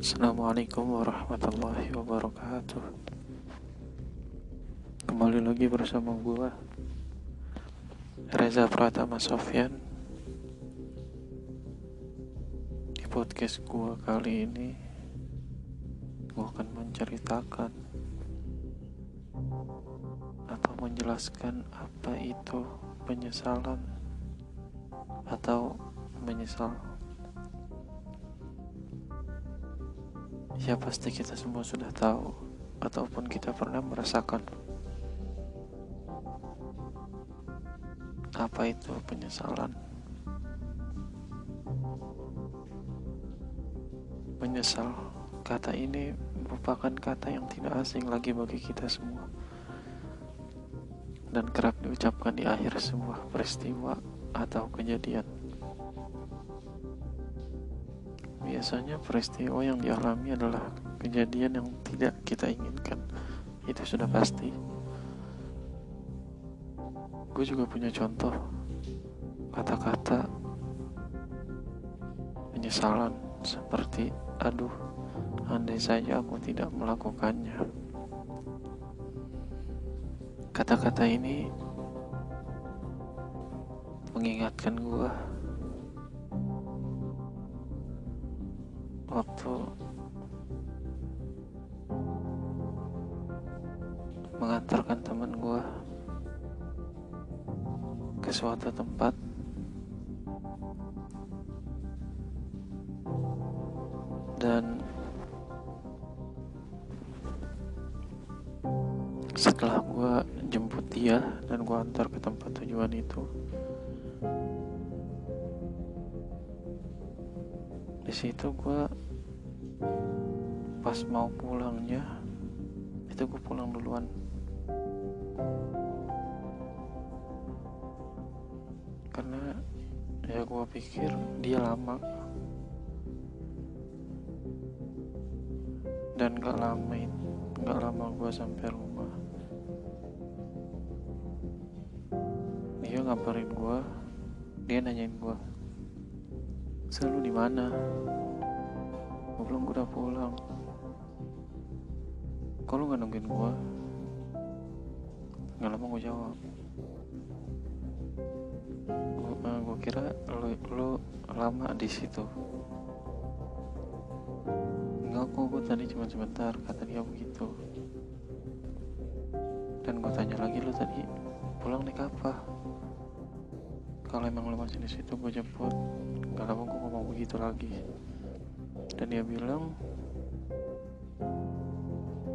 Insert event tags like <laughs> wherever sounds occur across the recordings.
Assalamualaikum warahmatullahi wabarakatuh. Kembali lagi bersama gue Reza Pratama Sofyan. Di podcast gue kali ini Gue akan menceritakan Atau menjelaskan apa itu penyesalan Atau menyesal Ya pasti kita semua sudah tahu ataupun kita pernah merasakan apa itu penyesalan. Menyesal, kata ini merupakan kata yang tidak asing lagi bagi kita semua dan kerap diucapkan di akhir sebuah peristiwa atau kejadian. Biasanya peristiwa yang dialami adalah kejadian yang tidak kita inginkan. Itu sudah pasti. Gue juga punya contoh kata-kata penyesalan seperti aduh andai saja aku tidak melakukannya. Kata-kata ini mengingatkan gue waktu mengantarkan teman gue ke suatu tempat. Dan setelah gue jemput dia dan gue antar ke tempat tujuan itu di situ gue pas mau pulangnya itu gue pulang duluan. Karena ya gue pikir dia lama. Dan gak lama gak lama gue sampai rumah. Dia ngabarin gue dia nanyain gue selalu di mana? Bilang gue udah pulang. Kalau nggak nungguin gue nggak lama gue jawab. Gue gue kira lo lo lama di situ. Nggak kok gue tadi cuma sebentar kata dia begitu. Dan gue tanya lagi lo tadi pulang naik apa? Kalau emang lo masih di situ gue jemput gak lama gue ngomong begitu lagi. Dan dia bilang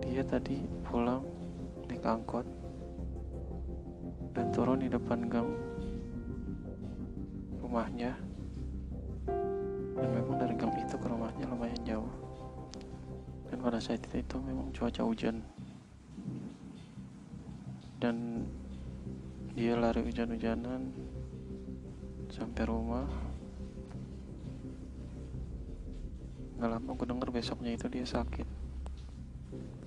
dia tadi pulang naik angkot dan turun di depan gang rumahnya. Dan memang dari gang itu ke rumahnya lumayan jauh. Dan pada saat itu, itu memang cuaca hujan. Dan dia lari hujan-hujanan sampai rumah nggak lama gue denger besoknya itu dia sakit.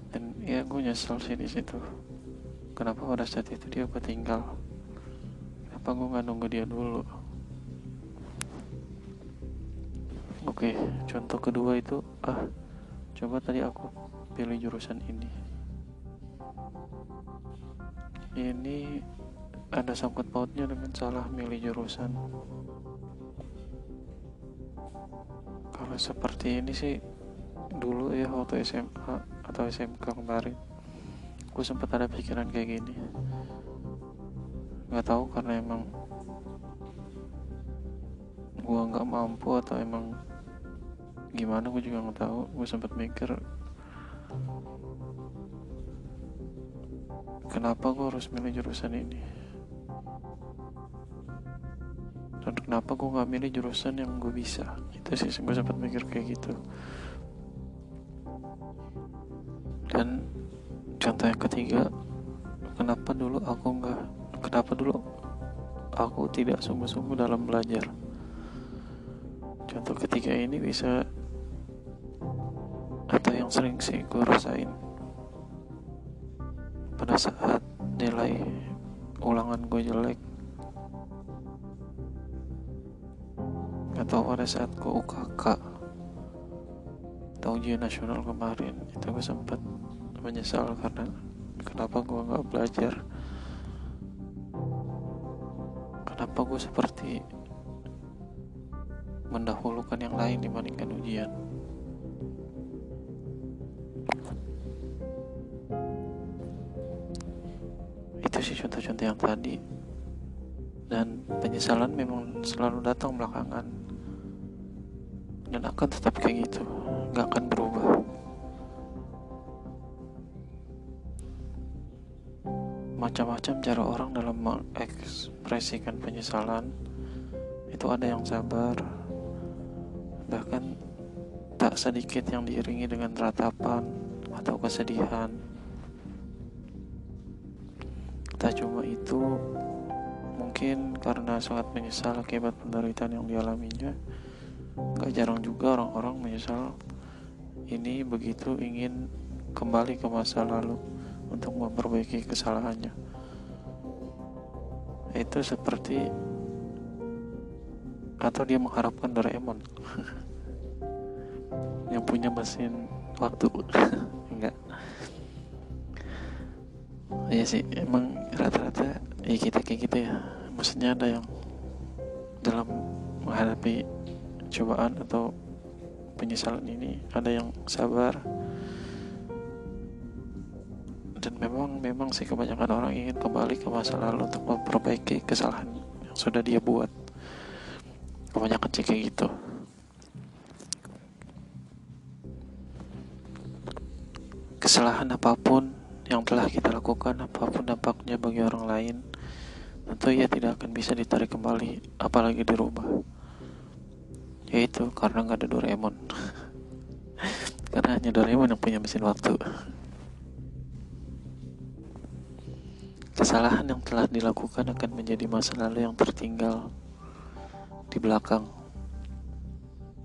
Dan ya gue nyesel sih di situ. Kenapa pada saat itu dia gue tinggal? Kenapa gue nggak nunggu dia dulu? Oke contoh kedua itu ah coba tadi aku pilih jurusan ini. Ini ada sangkut pautnya dengan salah milih jurusan kalau seperti ini sih dulu ya waktu SMA atau SMK kemarin gue sempat ada pikiran kayak gini. Nggak tahu karena emang gue nggak mampu atau emang gimana gue juga nggak tahu. Gue sempat mikir kenapa gue harus milih jurusan ini kenapa gue nggak milih jurusan yang gue bisa? Itu sih gue sempat mikir kayak gitu. Dan contoh yang ketiga kenapa dulu aku nggak kenapa dulu aku tidak sungguh-sungguh dalam belajar? Contoh ketiga ini bisa atau yang sering sih gue rasain. Pada saat nilai ulangan gue jelek atau pada saat gue UKK atau ujian nasional kemarin itu gue sempat menyesal karena kenapa gue nggak belajar. Kenapa gue seperti mendahulukan yang lain dibandingkan ujian? Itu sih contoh-contoh yang tadi. Dan penyesalan memang selalu datang belakangan dan akan tetap kayak gitu. Nggak akan berubah. Macam-macam cara orang dalam mengekspresikan penyesalan. Itu ada yang sabar. Bahkan tak sedikit yang diiringi dengan ratapan atau kesedihan. Tak cuma itu mungkin karena sangat menyesal akibat penderitaan yang dialaminya gak jarang juga orang-orang menyesal ini begitu ingin kembali ke masa lalu untuk memperbaiki kesalahannya. Itu seperti atau dia mengharapkan Doraemon. <laughs> Yang punya mesin waktu. <laughs> Enggak. Ya sih emang rata-rata ya kita kayak gitu ya. Maksudnya ada yang dalam menghadapi cobaan atau penyesalan ini. Ada yang sabar. Dan memang memang sih kebanyakan orang ingin kembali ke masa lalu untuk memperbaiki kesalahan yang sudah dia buat. Kebanyakan sih kayak gitu. Kesalahan apa pun yang telah kita lakukan apa pun dampaknya bagi orang lain tentu ia tidak akan bisa ditarik kembali apalagi dirubah yaitu karena nggak ada Doraemon. <laughs> Karena hanya Doraemon yang punya mesin waktu. Kesalahan yang telah dilakukan akan menjadi masa lalu yang tertinggal di belakang.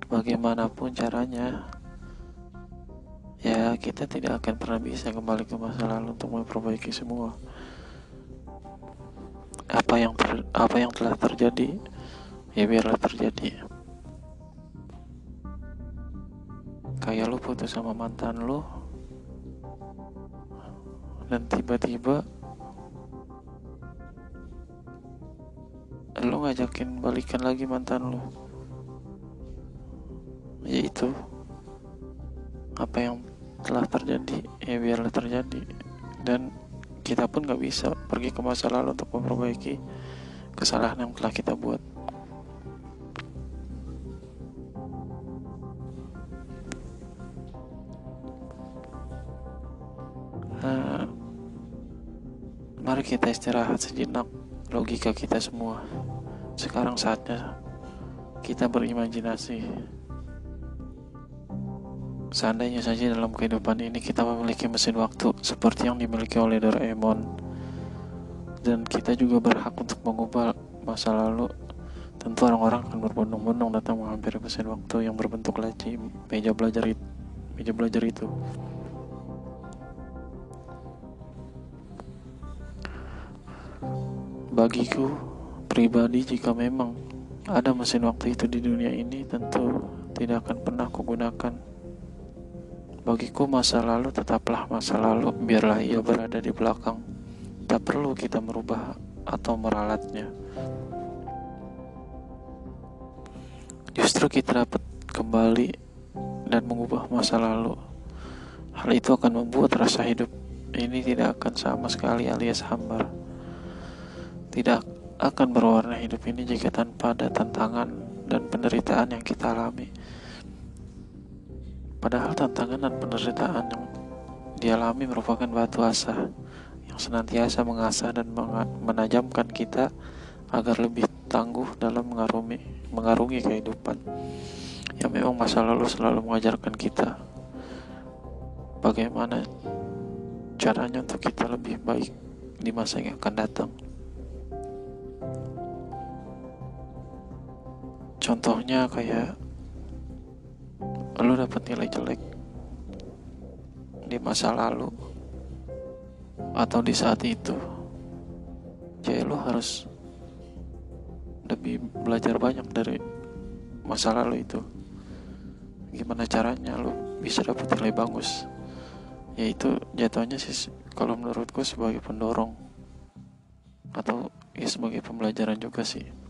Bagaimanapun caranya ya kita tidak akan pernah bisa kembali ke masa lalu untuk memperbaiki semua. Apa yang ter, apa yang telah terjadi ya biarlah terjadi kayak lo putus sama mantan lo dan tiba-tiba lo ngajakin balikan lagi mantan lo ya itu apa yang telah terjadi ya biarlah terjadi. Dan kita pun gak bisa pergi ke masa lalu untuk memperbaiki kesalahan yang telah kita buat uh, mari kita istirahat sejenak. Logika kita semua. Sekarang saatnya kita berimajinasi. Seandainya saja dalam kehidupan ini kita memiliki mesin waktu seperti yang dimiliki oleh Doraemon dan kita juga berhak untuk mengubah masa lalu tentu orang-orang akan berbondong-bondong datang menghampiri mesin waktu yang berbentuk laci meja belajar meja belajar itu bagiku pribadi jika memang ada mesin waktu itu di dunia ini tentu tidak akan pernah kugunakan Bagiku masa lalu tetaplah masa lalu, biarlah ia berada di belakang. Tak perlu kita merubah atau meralatnya. Justru kita dapat kembali dan mengubah masa lalu. Hal itu akan membuat rasa hidup ini tidak akan sama sekali alias hambar. Tidak akan berwarna hidup ini jika tanpa ada tantangan dan penderitaan yang kita alami. Padahal tantangan dan penderitaan yang dialami merupakan batu asa yang senantiasa mengasah dan menajamkan kita agar lebih tangguh dalam mengarungi, mengarungi kehidupan. Yang memang masa lalu selalu mengajarkan kita bagaimana caranya untuk kita lebih baik di masa yang akan datang. Contohnya kayak lu dapat nilai jelek di masa lalu atau di saat itu. Jadi lu harus lebih belajar banyak dari masa lalu itu. Gimana caranya lu bisa dapat nilai bagus? Yaitu jatuhnya sih kalau menurutku sebagai pendorong atau ya sebagai pembelajaran juga sih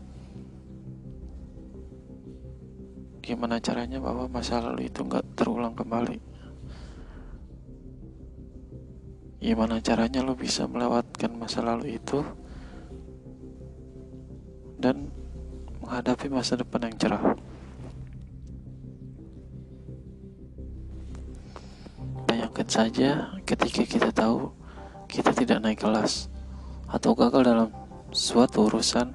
gimana caranya bahwa masa lalu itu nggak terulang kembali? Gimana caranya lo bisa melewatkan masa lalu itu dan menghadapi masa depan yang cerah? Bayangkan saja ketika kita tahu kita tidak naik kelas atau gagal dalam suatu urusan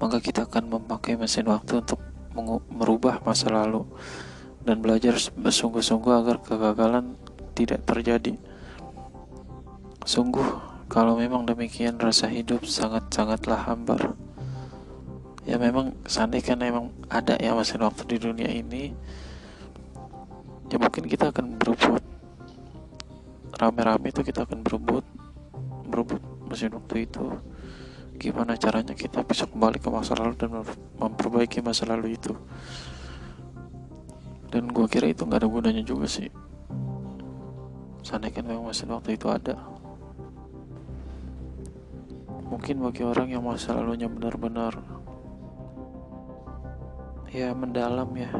maka kita akan memakai mesin waktu untuk merubah masa lalu dan belajar bersungguh-sungguh agar kegagalan tidak terjadi. Sungguh, kalau memang demikian rasa hidup sangat-sangatlah hambar. Ya memang seandainya memang ada ya mesin waktu di dunia ini, ya mungkin kita akan berebut. Rame-rame itu kita akan berebut berebut mesin waktu itu gimana caranya kita bisa kembali ke masa lalu dan memperbaiki masa lalu itu. Dan gue kira itu nggak ada gunanya juga sih. Seandainya memang mesin waktu itu ada. Mungkin bagi orang yang masa lalunya benar-benar ya mendalam ya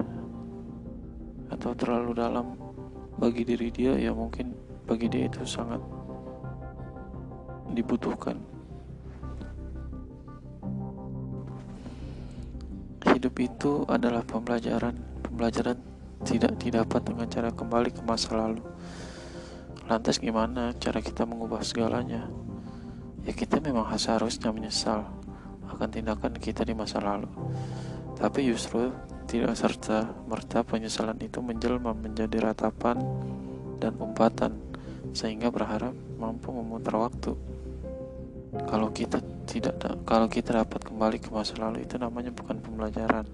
atau terlalu dalam bagi diri dia ya mungkin bagi dia itu sangat dibutuhkan hidup itu adalah pembelajaran pembelajaran tidak didapat dengan cara kembali ke masa lalu lantas gimana cara kita mengubah segalanya ya kita memang seharusnya menyesal akan tindakan kita di masa lalu. Tapi justru tidak serta merta penyesalan itu menjelma menjadi ratapan dan umpatan sehingga berharap mampu memutar waktu. Kalau kita tidak kalau kita dapat kembali ke masa lalu itu namanya bukan pembelajaran.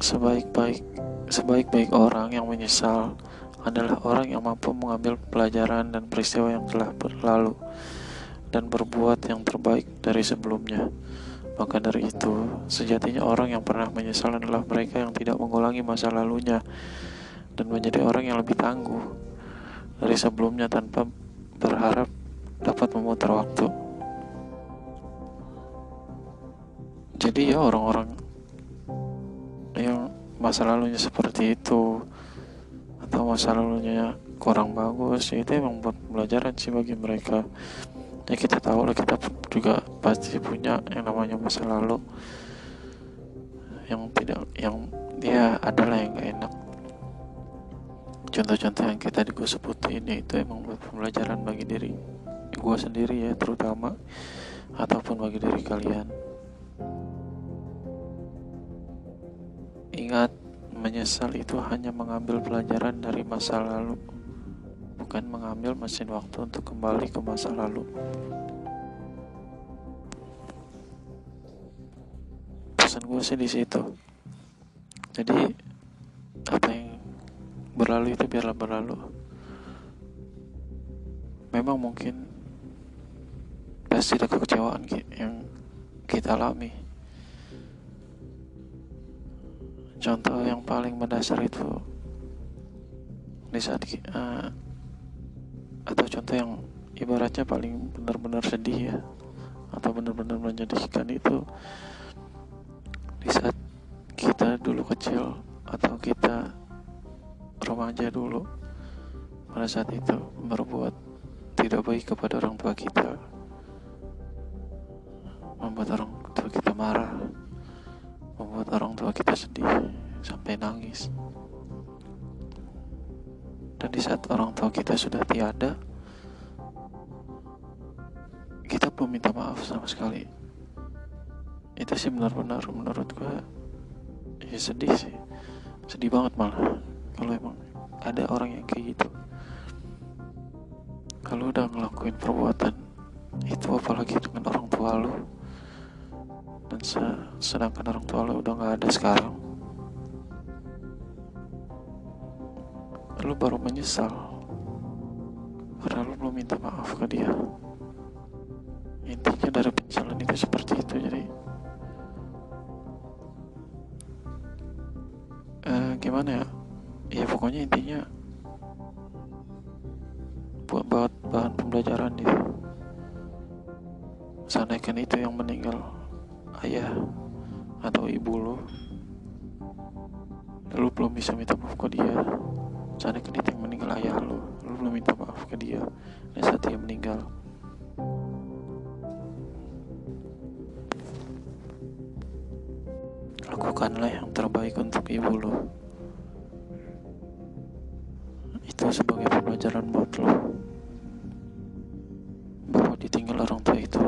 Sebaik-baik sebaik-baik orang yang menyesal adalah orang yang mampu mengambil pelajaran dan peristiwa yang telah berlalu dan berbuat yang terbaik dari sebelumnya. Maka dari itu, sejatinya orang yang pernah menyesal adalah mereka yang tidak mengulangi masa lalunya dan menjadi orang yang lebih tangguh dari sebelumnya tanpa berharap dapat memutar waktu. Jadi ya orang-orang yang masa lalunya seperti itu atau masa lalunya kurang bagus ya itu emang buat pembelajaran sih bagi mereka. Ya kita tahu lah kita juga pasti punya yang namanya masa lalu. Yang tidak yang dia adalah yang gak enak contoh-contoh yang kita gue sebutin itu emang buat pembelajaran bagi diri gue sendiri ya terutama ataupun bagi diri kalian ingat Menyesal itu hanya mengambil pelajaran dari masa lalu, bukan mengambil mesin waktu untuk kembali ke masa lalu. Pesan gue sih di situ. Jadi apa yang berlalu itu biarlah berlalu. Memang mungkin pasti ada kekecewaan yang kita alami contoh yang paling mendasar itu di saat uh, atau contoh yang ibaratnya paling benar-benar sedih ya atau benar-benar menyedihkan itu di saat kita dulu kecil atau kita remaja dulu pada saat itu berbuat tidak baik kepada orang tua kita membuat orang tua kita marah membuat orang tua kita sedih sampai nangis. Dan di saat orang tua kita sudah tiada, kita belum minta maaf sama sekali. Itu sih benar-benar menurut gue ya sedih sih, sedih banget malah kalau emang ada orang yang kayak gitu kalau udah ngelakuin perbuatan itu apalagi dengan orang tua lu dan se sedangkan orang tua lu udah nggak ada sekarang lu baru menyesal karena lu belum minta maaf ke dia. Intinya dari penyesalan itu seperti itu jadi uh, gimana ya? Ya pokoknya intinya buat bahan, bahan pembelajaran gitu seandainya itu yang meninggal ayah atau ibu lo. Lu belum bisa minta maaf ke dia. Seandainya itu yang meninggal ayah lo. Lu belum minta maaf ke dia. Dan saat dia meninggal. Lakukanlah yang terbaik untuk ibu lo itu sebagai pembelajaran buat lo. Bahwa ditinggal orang tua itu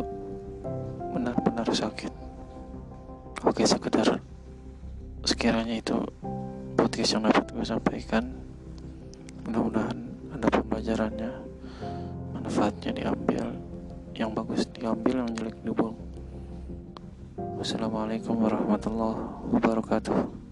benar-benar sakit. Oke sekedar sekiranya itu podcast yang dapat gue sampaikan mudah-mudahan ada pembelajarannya manfaatnya diambil yang bagus diambil yang jelek dibuang. Wassalamualaikum warahmatullahi wabarakatuh